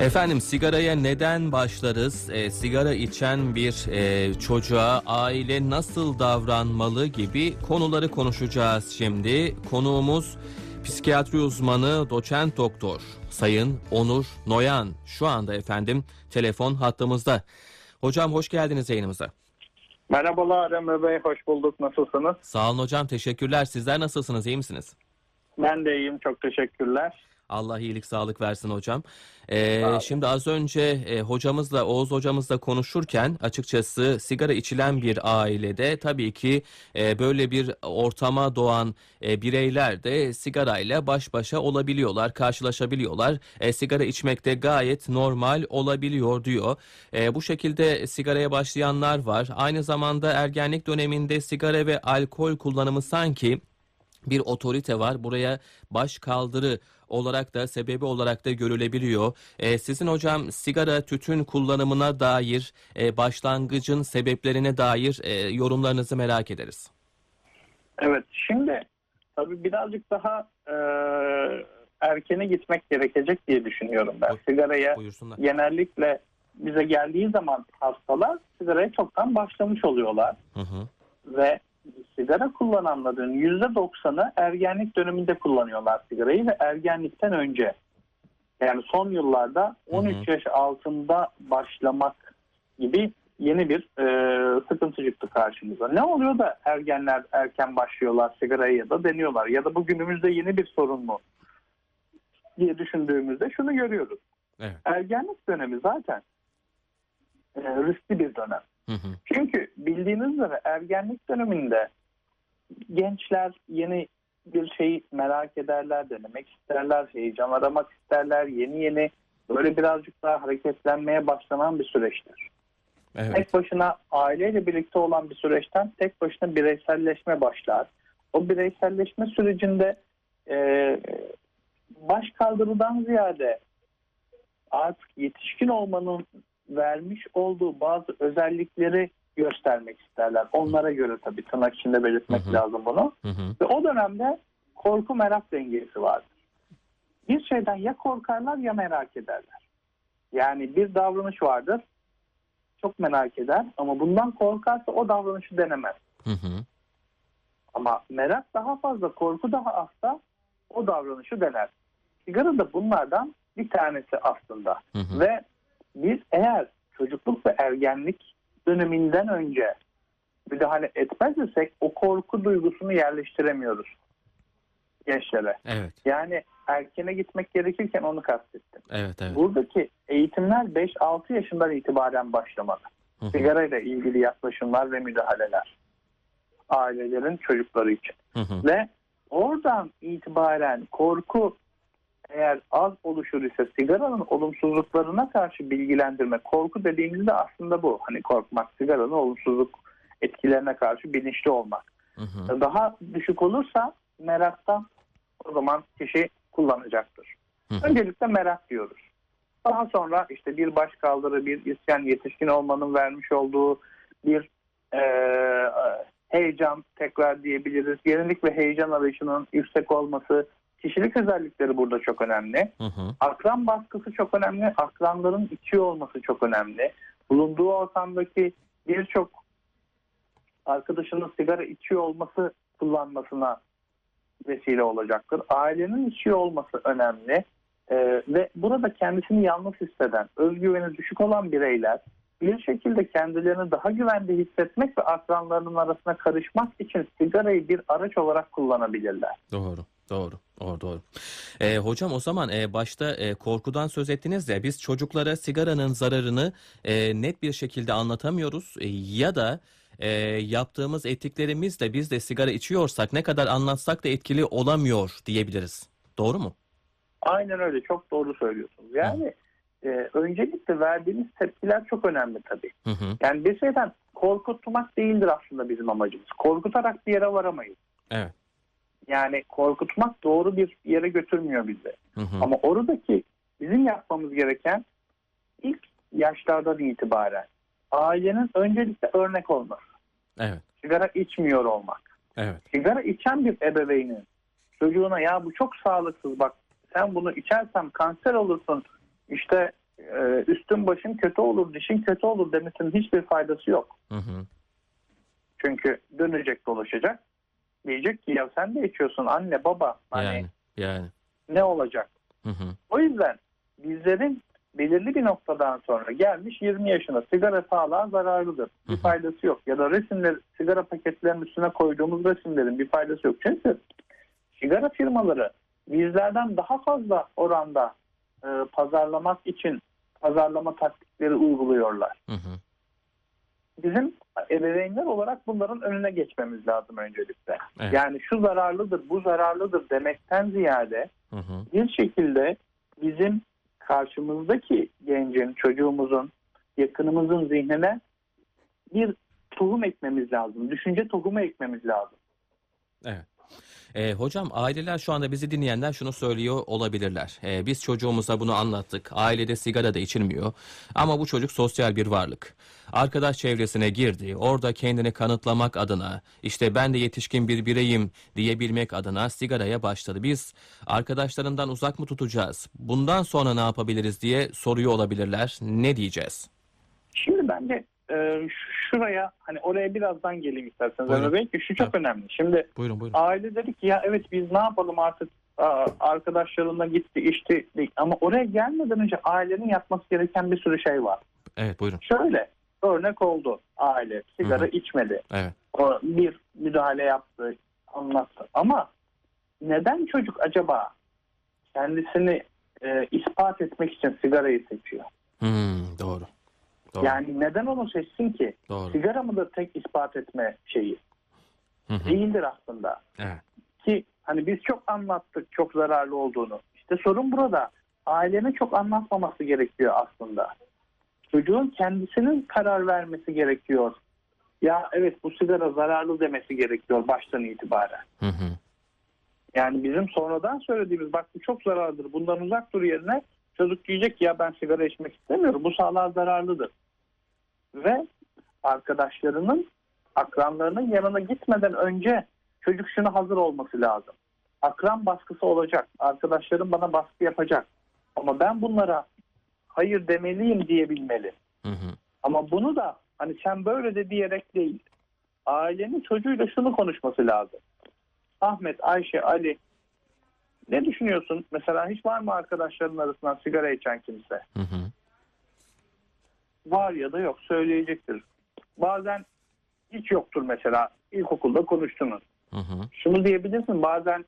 Efendim sigaraya neden başlarız? E, sigara içen bir e, çocuğa aile nasıl davranmalı gibi konuları konuşacağız şimdi. Konuğumuz psikiyatri uzmanı doçent doktor Sayın Onur Noyan. Şu anda efendim telefon hattımızda. Hocam hoş geldiniz yayınımıza. Merhabalar Emre Bey, hoş bulduk. Nasılsınız? Sağ olun hocam teşekkürler. Sizler nasılsınız iyi misiniz? Ben de iyiyim, çok teşekkürler. Allah iyilik sağlık versin hocam. Ee, şimdi az önce e, hocamızla Oğuz hocamızla konuşurken açıkçası sigara içilen bir ailede tabii ki e, böyle bir ortama doğan e, bireyler de sigarayla baş başa olabiliyorlar, karşılaşabiliyorlar. E, sigara içmek de gayet normal olabiliyor diyor. E, bu şekilde sigaraya başlayanlar var. Aynı zamanda ergenlik döneminde sigara ve alkol kullanımı sanki bir otorite var. Buraya baş kaldırı olarak da sebebi olarak da görülebiliyor. Ee, sizin hocam sigara tütün kullanımına dair e, başlangıcın sebeplerine dair e, yorumlarınızı merak ederiz. Evet, şimdi tabii birazcık daha e, erkene gitmek gerekecek diye düşünüyorum ben. Buyur. Sigaraya Buyursunlar. genellikle bize geldiği zaman hastalar sigaraya çoktan başlamış oluyorlar. Hı hı. Ve sigara kullananların %90'ı ergenlik döneminde kullanıyorlar sigarayı ve ergenlikten önce. Yani son yıllarda 13 yaş altında başlamak gibi yeni bir e, sıkıntı çıktı karşımıza. Ne oluyor da ergenler erken başlıyorlar sigaraya ya da deniyorlar ya da bu günümüzde yeni bir sorun mu diye düşündüğümüzde şunu görüyoruz. Evet. Ergenlik dönemi zaten e, riskli bir dönem. Hı hı. Çünkü bildiğiniz üzere ergenlik döneminde gençler yeni bir şeyi merak ederler, denemek isterler, heyecan aramak isterler, yeni yeni böyle birazcık daha hareketlenmeye başlanan bir süreçtir. Evet. Tek başına aileyle birlikte olan bir süreçten tek başına bireyselleşme başlar. O bireyselleşme sürecinde e, baş kaldırıdan ziyade artık yetişkin olmanın vermiş olduğu bazı özellikleri göstermek isterler. Onlara göre tabii tırnak içinde belirtmek Hı hı. lazım bunu. Hı hı. Ve o dönemde korku merak dengesi vardır. Bir şeyden ya korkarlar ya merak ederler. Yani bir davranış vardır. Çok merak eder ama bundan korkarsa o davranışı denemez. Hı hı. Ama merak daha fazla, korku daha azsa o davranışı dener. Sigara da bunlardan bir tanesi aslında. Hı hı. Ve biz eğer çocukluk ve ergenlik döneminden önce müdahale etmez isek o korku duygusunu yerleştiremiyoruz gençlere. Evet. Yani erkene gitmek gerekirken onu kastettim. Evet. Evet. Buradaki eğitimler 5-6 yaşından itibaren başlamalı. Hı hı. Sigarayla ilgili yaklaşımlar ve müdahaleler. Ailelerin çocukları için. Hı hı. Ve oradan itibaren korku eğer az oluşur ise sigaranın olumsuzluklarına karşı bilgilendirme. Korku dediğimizde aslında bu. Hani korkmak, sigaranın olumsuzluk etkilerine karşı bilinçli olmak. Hı hı. Daha düşük olursa meraktan o zaman kişi kullanacaktır. Hı hı. Öncelikle merak diyoruz. Daha sonra işte bir baş kaldırı, bir isyan, yetişkin olmanın vermiş olduğu bir eee, heyecan tekrar diyebiliriz. Yenilik ve heyecan arayışının yüksek olması, kişilik özellikleri burada çok önemli. Hı hı. Akran baskısı çok önemli. Akranların içiyor olması çok önemli. Bulunduğu ortamdaki birçok arkadaşının sigara içiyor olması kullanmasına vesile olacaktır. Ailenin içiyor olması önemli. Ee, ve burada kendisini yalnız hisseden, özgüveni düşük olan bireyler bir şekilde kendilerini daha güvende hissetmek ve akranlarının arasına karışmak için sigarayı bir araç olarak kullanabilirler. Doğru. Doğru. Doğru. Doğru. Ee, hocam o zaman e, başta e, korkudan söz ettiniz ya biz çocuklara sigaranın zararını e, net bir şekilde anlatamıyoruz E, ya da e, yaptığımız ettiklerimizle biz de sigara içiyorsak ne kadar anlatsak da etkili olamıyor diyebiliriz. Doğru mu? Aynen öyle çok doğru söylüyorsunuz. Yani e, öncelikle verdiğimiz tepkiler çok önemli tabii. Hı hı. Yani bir şeyden korkutmak değildir aslında bizim amacımız. Korkutarak bir yere varamayız. Evet. Yani korkutmak doğru bir yere götürmüyor bizi. Hı hı. Ama oradaki bizim yapmamız gereken ilk yaşlardan itibaren ailenin öncelikle örnek olması. Evet. Sigara içmiyor olmak. Evet. Sigara içen bir ebeveynin çocuğuna ya bu çok sağlıksız bak sen bunu içersen kanser olursun işte e, üstün başın kötü olur, dişin kötü olur demesinin hiçbir faydası yok. Hı hı. Çünkü dönecek dolaşacak. Diyecek ki ya sen de içiyorsun anne baba hani Yani yani. ne olacak? Hı hı. O yüzden bizlerin belirli bir noktadan sonra gelmiş 20 yaşına sigara sağlığa zararlıdır. Hı Bir hı. faydası yok. Ya da resimler sigara paketlerinin üstüne koyduğumuz resimlerin bir faydası yok. Çünkü sigara firmaları bizlerden daha fazla oranda e, pazarlamak için pazarlama taktikleri uyguluyorlar. Hı hı. Bizim ebeveynler olarak bunların önüne geçmemiz lazım öncelikle. Evet. Yani şu zararlıdır, bu zararlıdır demekten ziyade Hı hı. bir şekilde bizim karşımızdaki gencin, çocuğumuzun, yakınımızın zihnine bir tohum ekmemiz lazım. Düşünce tohumu ekmemiz lazım. Evet. Ee, hocam aileler şu anda bizi dinleyenler şunu söylüyor olabilirler. Ee, biz çocuğumuza bunu anlattık. Ailede sigara da içilmiyor. Ama bu çocuk sosyal bir varlık. Arkadaş çevresine girdi. Orada kendini kanıtlamak adına işte ben de yetişkin bir bireyim diyebilmek adına sigaraya başladı. Biz arkadaşlarından uzak mı tutacağız? Bundan sonra ne yapabiliriz diye soruyor olabilirler. Ne diyeceğiz? Şimdi bence e, şuraya hani oraya birazdan geleyim isterseniz. Buyurun. Ömer Bey ki şu çok Evet. önemli. Şimdi Buyurun buyurun. aile dedi ki ya evet biz ne yapalım artık Aa, arkadaşlarına gitti içti ama oraya gelmeden önce ailenin yapması gereken bir sürü şey var. Evet buyurun. Şöyle örnek oldu aile sigara Hı hı. içmedi. Evet. O bir müdahale yaptı, anlattı. Ama neden çocuk acaba kendisini e, ispat etmek için sigarayı seçiyor? Hmm, doğru. Doğru. Yani neden onu seçsin ki? doğru. Sigara mıdır tek ispat etme şeyi? Hı hı. Değildir aslında. Evet. Ki hani biz çok anlattık çok zararlı olduğunu. İşte sorun burada. Ailenin çok anlatmaması gerekiyor aslında. Çocuğun kendisinin karar vermesi gerekiyor. Ya evet bu sigara zararlı demesi gerekiyor baştan itibaren. Hı hı. Yani bizim sonradan söylediğimiz bak bu çok zararlıdır bundan uzak dur yerine çocuk diyecek ki ya ben sigara içmek istemiyorum bu sağlığa zararlıdır. Ve arkadaşlarının akranlarının yanına gitmeden önce çocuk şuna hazır olması lazım. Akran baskısı olacak. Arkadaşlarım bana baskı yapacak. Ama ben bunlara hayır demeliyim diyebilmeli. Hı hı. Ama bunu da hani sen böyle de diyerek değil. Ailenin çocuğuyla şunu konuşması lazım. Ahmet, Ayşe, Ali ne düşünüyorsun? Mesela hiç var mı arkadaşların arasından sigara içen kimse? Hı hı. Var ya da yok söyleyecektir. Bazen hiç yoktur mesela. İlkokulda konuştunuz. Hı hı. Şunu diyebilirsin bazen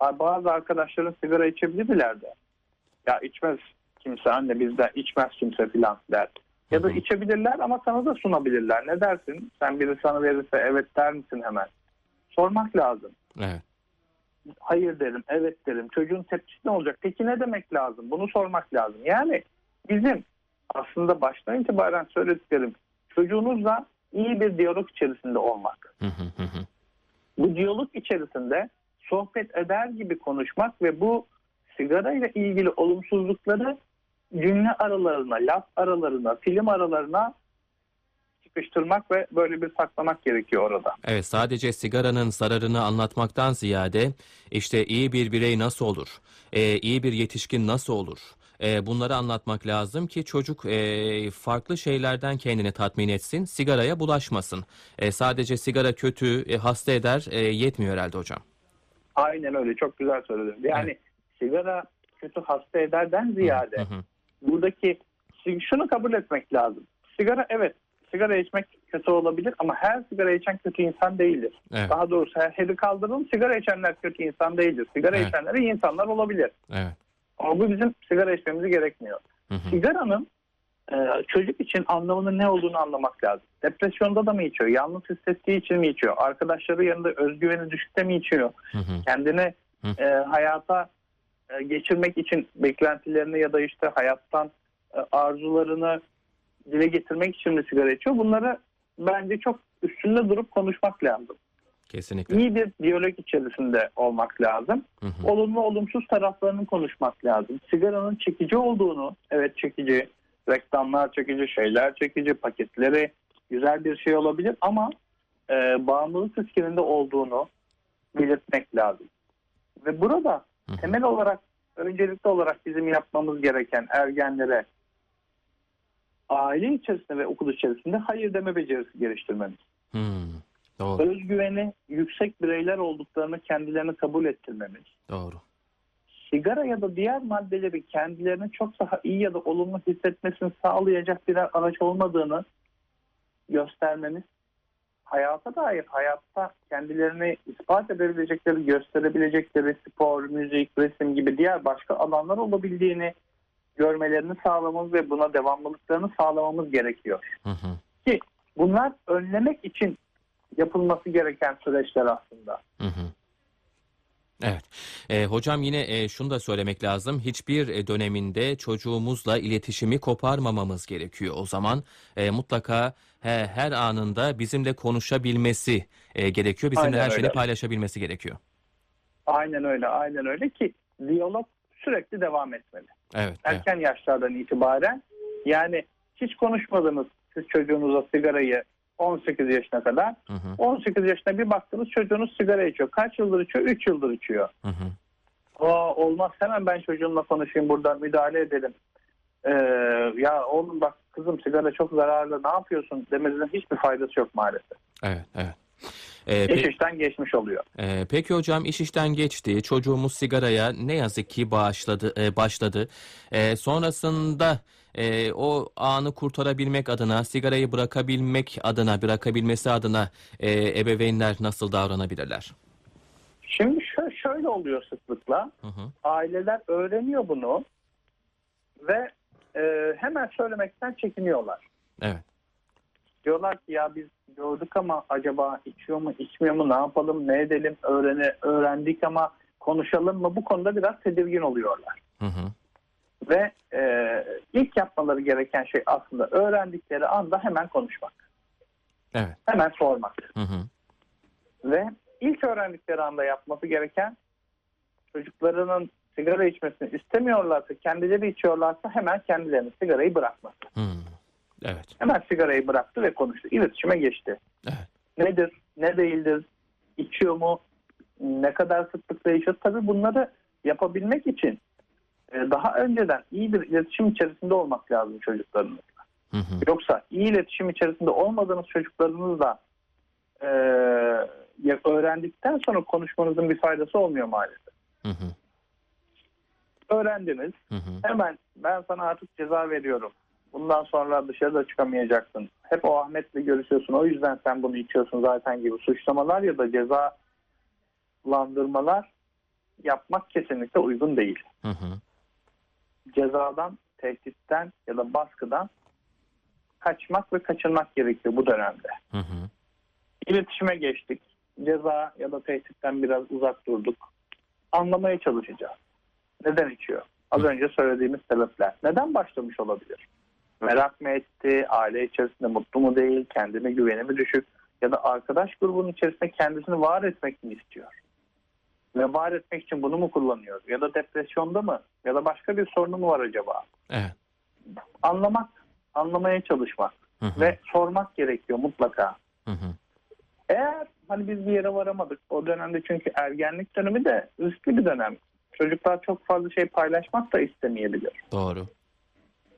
bazı arkadaşların sigara içebilirler de. Ya içmez kimse anne bizde içmez kimse filan der. Ya da Hı hı. içebilirler ama sana da sunabilirler. Ne dersin? Sen biri sana verirse evet der misin hemen? Sormak lazım. Evet. Hayır derim, evet derim. Çocuğun tepkisi ne olacak? Peki ne demek lazım? Bunu sormak lazım. Yani bizim aslında baştan itibaren söylediklerim çocuğunuzla iyi bir diyalog içerisinde olmak. Hı hı hı hı. Bu diyalog içerisinde sohbet eder gibi konuşmak ve bu sigara ile ilgili olumsuzlukları cümle aralarına, laf aralarına, film aralarına sıkıştırmak ve böyle bir saklamak gerekiyor orada. Evet sadece sigaranın zararını anlatmaktan ziyade işte iyi bir birey nasıl olur, e, iyi bir yetişkin nasıl olur, e, bunları anlatmak lazım ki çocuk e, farklı şeylerden kendini tatmin etsin, sigaraya bulaşmasın. E, sadece sigara kötü, e, hasta eder e, yetmiyor herhalde hocam. Aynen öyle çok güzel söyledin. Yani sigara kötü hasta ederden ziyade Hı hı. buradaki şunu kabul etmek lazım. Sigara evet sigara içmek kötü olabilir ama her sigara içen kötü insan değildir. Evet, Daha doğrusu her heri kaldıralım sigara içenler kötü insan değildir. Sigara Evet. içenler iyi insanlar olabilir. evet. Bu bizim sigara içmemizi gerekmiyor. Hı hı. Sigaranın e, çocuk için anlamının ne olduğunu anlamak lazım. Depresyonda da mı içiyor? Yalnız hissettiği için mi içiyor? Arkadaşları yanında özgüveni düşükte mi içiyor? Hı hı. Kendini Hı. e, hayata e, geçirmek için beklentilerini ya da işte hayattan e, arzularını dile getirmek için mi sigara içiyor? Bunları bence çok üstünde durup konuşmak lazım. Kesinlikle. İyi bir diyalog içerisinde olmak lazım. Hı hı. Olumlu olumsuz taraflarını konuşmak lazım. Sigaranın çekici olduğunu, evet çekici, reklamlar çekici, şeyler çekici, paketleri güzel bir şey olabilir ama e, bağımlılık riskinin de olduğunu belirtmek lazım. Ve burada Hı hı. temel olarak öncelikli olarak bizim yapmamız gereken ergenlere aile içerisinde ve okul içerisinde hayır deme becerisi geliştirmemiz. Hmm, doğru, Özgüveni yüksek bireyler olduklarını kendilerini kabul ettirmemiz. doğru. Sigara ya da diğer maddeleri kendilerini çok daha iyi ya da olumlu hissetmesini sağlayacak birer araç olmadığını göstermemiz. Hayata dair, hayatta kendilerini ispat edebilecekleri, gösterebilecekleri spor, müzik, resim gibi diğer başka alanlar olabildiğini görmelerini sağlamamız ve buna devamlılıklarını sağlamamız gerekiyor. Hı hı, Bunlar önlemek için yapılması gereken süreçler aslında. hı hı. Evet. E, hocam yine e, şunu da söylemek lazım. Hiçbir e, döneminde çocuğumuzla iletişimi koparmamamız gerekiyor. O zaman e, mutlaka he, her anında bizimle konuşabilmesi e, gerekiyor. Bizimle Aynen her öyle. paylaşabilmesi gerekiyor. Aynen öyle, aynen öyle ki diyalog sürekli devam etmeli. Evet, evet. erken yaşlardan itibaren yani hiç konuşmadınız siz çocuğunuza sigarayı 18 yaşına kadar. Hı hı, 18 yaşına bir baktınız çocuğunuz sigara içiyor. Kaç yıldır içiyor? 3 yıldır içiyor. hı hı. Aa, olmaz hemen ben çocuğumla konuşayım burada müdahale edelim. Ee, ya oğlum bak kızım sigara çok zararlı ne yapıyorsun demenizin hiçbir faydası yok maalesef. Evet, evet. E, pe- İş işten geçmiş oluyor. Ee, peki hocam iş işten geçti. Çocuğumuz sigaraya ne yazık ki bağışladı, e, başladı. E, sonrasında e, o anı kurtarabilmek adına, sigarayı bırakabilmek adına, bırakabilmesi adına e, ebeveynler nasıl davranabilirler? Şimdi şö- şöyle oluyor sıklıkla. Hı hı, aileler öğreniyor bunu ve e, hemen söylemekten çekiniyorlar. evet. Diyorlar ki ya biz gördük ama acaba içiyor mu içmiyor mu ne yapalım ne edelim öğrene, öğrendik ama konuşalım mı bu konuda biraz tedirgin oluyorlar. Hı hı, Ve e, ilk yapmaları gereken şey aslında öğrendikleri anda hemen konuşmak. evet. Hemen sormak. Hı hı, Ve ilk öğrendikleri anda yapması gereken çocuklarının sigara içmesini istemiyorlarsa, kendileri içiyorlarsa hemen kendilerini sigarayı bırakması. hı. Evet. Hemen sigarayı bıraktı ve konuştu. İletişime geçti. Evet. Nedir, ne değildir, içiyor mu, ne kadar sıklıkla içiyor. Tabii bunları yapabilmek için daha önceden iyi bir iletişim içerisinde olmak lazım çocuklarınızla. Hı hı, Yoksa iyi iletişim içerisinde olmadığınız çocuklarınızla e, öğrendikten sonra konuşmanızın bir faydası olmuyor maalesef. hı hı, Öğrendiniz. hı hı. Hemen ben sana artık ceza veriyorum. Bundan sonra dışarıda çıkamayacaksın. Hep o Ahmet'le görüşüyorsun. O yüzden sen bunu içiyorsun zaten gibi suçlamalar ya da cezalandırmalar yapmak kesinlikle uygun değil. Hı hı. Cezadan, tehditten ya da baskıdan kaçmak ve kaçınmak gerekiyor bu dönemde. Hı hı. İletişime geçtik. Ceza ya da tehditten biraz uzak durduk. Anlamaya çalışacağız. Neden içiyor? Az önce söylediğimiz sebepler. Neden başlamış olabilir? Merak mı etti? Aile içerisinde mutlu mu değil? Kendine güveni mi düşük? Ya da arkadaş grubunun içerisinde kendisini var etmek mi istiyor? Ve var etmek için bunu mu kullanıyor? Ya da depresyonda mı? Ya da başka bir sorunu mu var acaba? Evet. Anlamak, anlamaya çalışmak Hı hı, ve sormak gerekiyor mutlaka. hı hı. Eğer hani biz bir yere varamadık o dönemde çünkü ergenlik dönemi de riskli bir dönem. Çocuklar çok fazla şey paylaşmak da istemeyebilir. Doğru.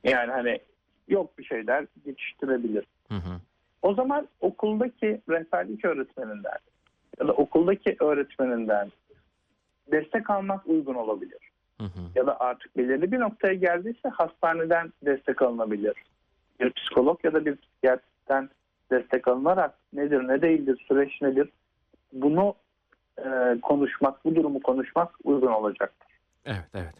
Yani hani yok bir şeyler geçiştirebilir. Hı hı, O zaman okuldaki rehberlik öğretmeninden ya da okuldaki öğretmeninden destek almak uygun olabilir. hı hı. Ya da artık belirli bir noktaya geldiyse hastaneden destek alınabilir. Bir psikolog ya da bir psikiyatristen destek alınarak nedir ne değildir süreç nedir bunu e, konuşmak bu durumu konuşmak uygun olacaktır. Evet, evet.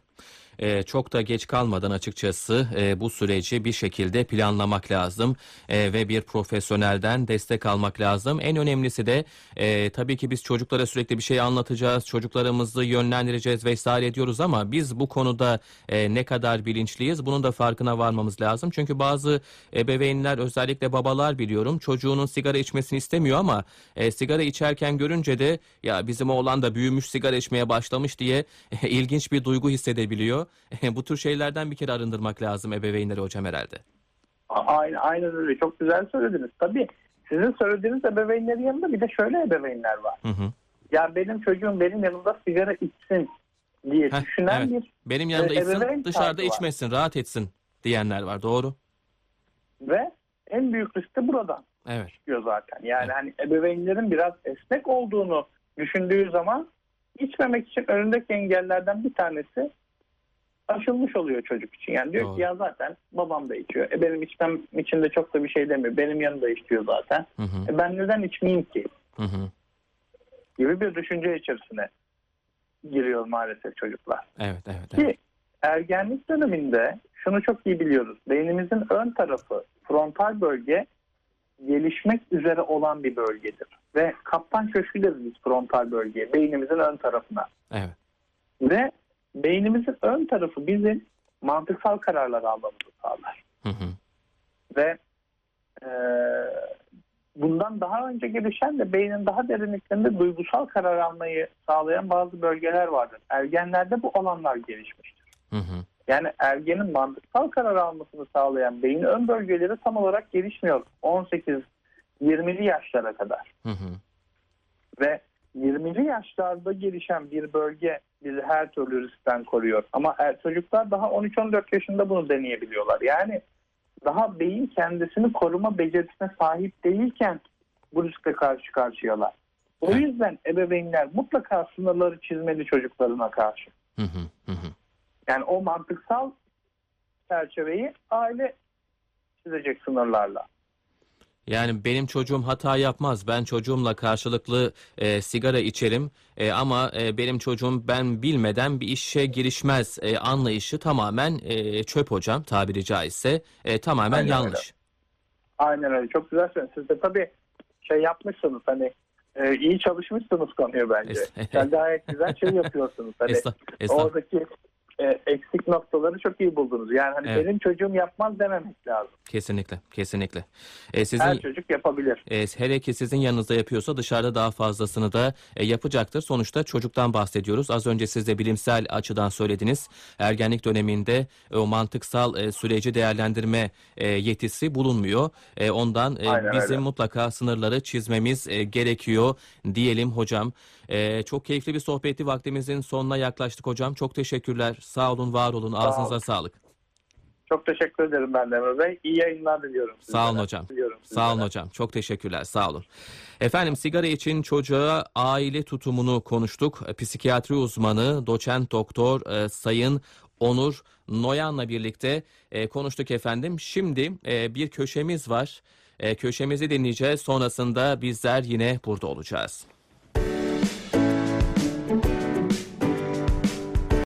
Ee, çok da geç kalmadan açıkçası e, bu süreci bir şekilde planlamak lazım e, ve bir profesyonelden destek almak lazım. En önemlisi de e, tabii ki biz çocuklara sürekli bir şey anlatacağız, çocuklarımızı yönlendireceğiz vesaire diyoruz ama biz bu konuda e, ne kadar bilinçliyiz bunun da farkına varmamız lazım. Çünkü bazı ebeveynler özellikle babalar biliyorum çocuğunun sigara içmesini istemiyor ama e, sigara içerken görünce de ya bizim oğlan da büyümüş sigara içmeye başlamış diye ilginç bir duygu hissedebiliyor. Bu tür şeylerden bir kere arındırmak lazım ebeveynleri hocam herhalde. Aynen, aynen öyle çok güzel söylediniz. Tabii sizin söylediğiniz ebeveynlerin yanında bir de şöyle ebeveynler var. Hı hı. Ya benim çocuğum benim yanımda sigara içsin diye Heh, düşünen evet. bir Benim yanımda E, içsin dışarıda tarzı var. içmesin rahat etsin diyenler var doğru. Ve en büyük risk de buradan Evet. çıkıyor zaten. Yani Evet. hani ebeveynlerin biraz esnek olduğunu düşündüğü zaman içmemek için önündeki engellerden bir tanesi aşılmış oluyor çocuk için. Yani diyor Doğru. ki ya zaten babam da içiyor. E benim içmem için de çok da bir şey demiyor. Benim yanında içiyor zaten. Hı hı. E ben neden içmeyeyim ki? Hı hı. Gibi bir düşünce içerisine giriyor maalesef çocuklar. Evet, evet, evet. Ki ergenlik döneminde şunu çok iyi biliyoruz. Beynimizin ön tarafı, frontal bölge gelişmek üzere olan bir bölgedir. Ve kaptan köşkü deriz biz frontal bölgeye, beynimizin ön tarafına. Evet. Ve beynimizin ön tarafı bizim mantıksal kararlar almamızı sağlar. Hı hı. Ve e, bundan daha önce gelişen de beynin daha derinliklerinde duygusal karar almayı sağlayan bazı bölgeler vardır. Ergenlerde bu alanlar gelişmiştir. Hı hı. Yani ergenin mantıksal karar almasını sağlayan beyin ön bölgeleri tam olarak gelişmiyor 18-20'li yaşlara kadar. Hı hı. Ve 20'li yaşlarda gelişen bir bölge bizi her türlü riskten koruyor. Ama er, çocuklar daha 13-14 yaşında bunu deneyebiliyorlar. Yani daha beyin kendisini koruma becerisine sahip değilken bu riskle karşı karşıyalar. O yüzden ebeveynler mutlaka sınırları çizmeli çocuklarına karşı. Hı. Hı hı. Yani o mantıksal çerçeveyi aile çizecek sınırlarla. Yani benim çocuğum hata yapmaz. Ben çocuğumla karşılıklı e, sigara içerim E, ama e, benim çocuğum ben bilmeden bir işe girişmez e, anlayışı tamamen e, çöp hocam tabiri caizse E, tamamen Aynen yanlış. Aynen öyle. Çok güzel söyledin. Siz de tabii şey yapmışsınız hani e, iyi çalışmışsınız konuyu bence. Es- Sen gayet güzel şey yapıyorsunuz. Hani Estağ, estağ. oradaki e, eksik noktaları çok iyi buldunuz. Yani hani Evet. benim çocuğum yapmaz dememek lazım. Kesinlikle, kesinlikle. E, sizin Her çocuk yapabilir. E, hele ki sizin yanınızda yapıyorsa dışarıda daha fazlasını da e, yapacaktır. Sonuçta çocuktan bahsediyoruz. Az önce siz de bilimsel açıdan söylediniz. Ergenlik döneminde e, o mantıksal e, süreci değerlendirme e, yetisi bulunmuyor. E, ondan e, Aynen bizim öyle. mutlaka sınırları çizmemiz e, gerekiyor diyelim hocam. E, çok keyifli bir sohbetti. Vaktimizin sonuna yaklaştık hocam. Çok teşekkürler. Sağ olun, var olun. Ağzınıza sağlık. Çok teşekkür ederim ben de Emre Bey. İyi yayınlar diliyorum. Sağ olun sizlere. hocam. Diliyorum Sağ olun sizlere. hocam. Çok teşekkürler. Sağ olun. Efendim sigara için çocuğa aile tutumunu konuştuk. E, Psikiyatri uzmanı doçent doktor e, Sayın Onur Noyan'la birlikte e, konuştuk efendim. Şimdi e, bir köşemiz var. E, köşemizi dinleyeceğiz. Sonrasında bizler yine burada olacağız.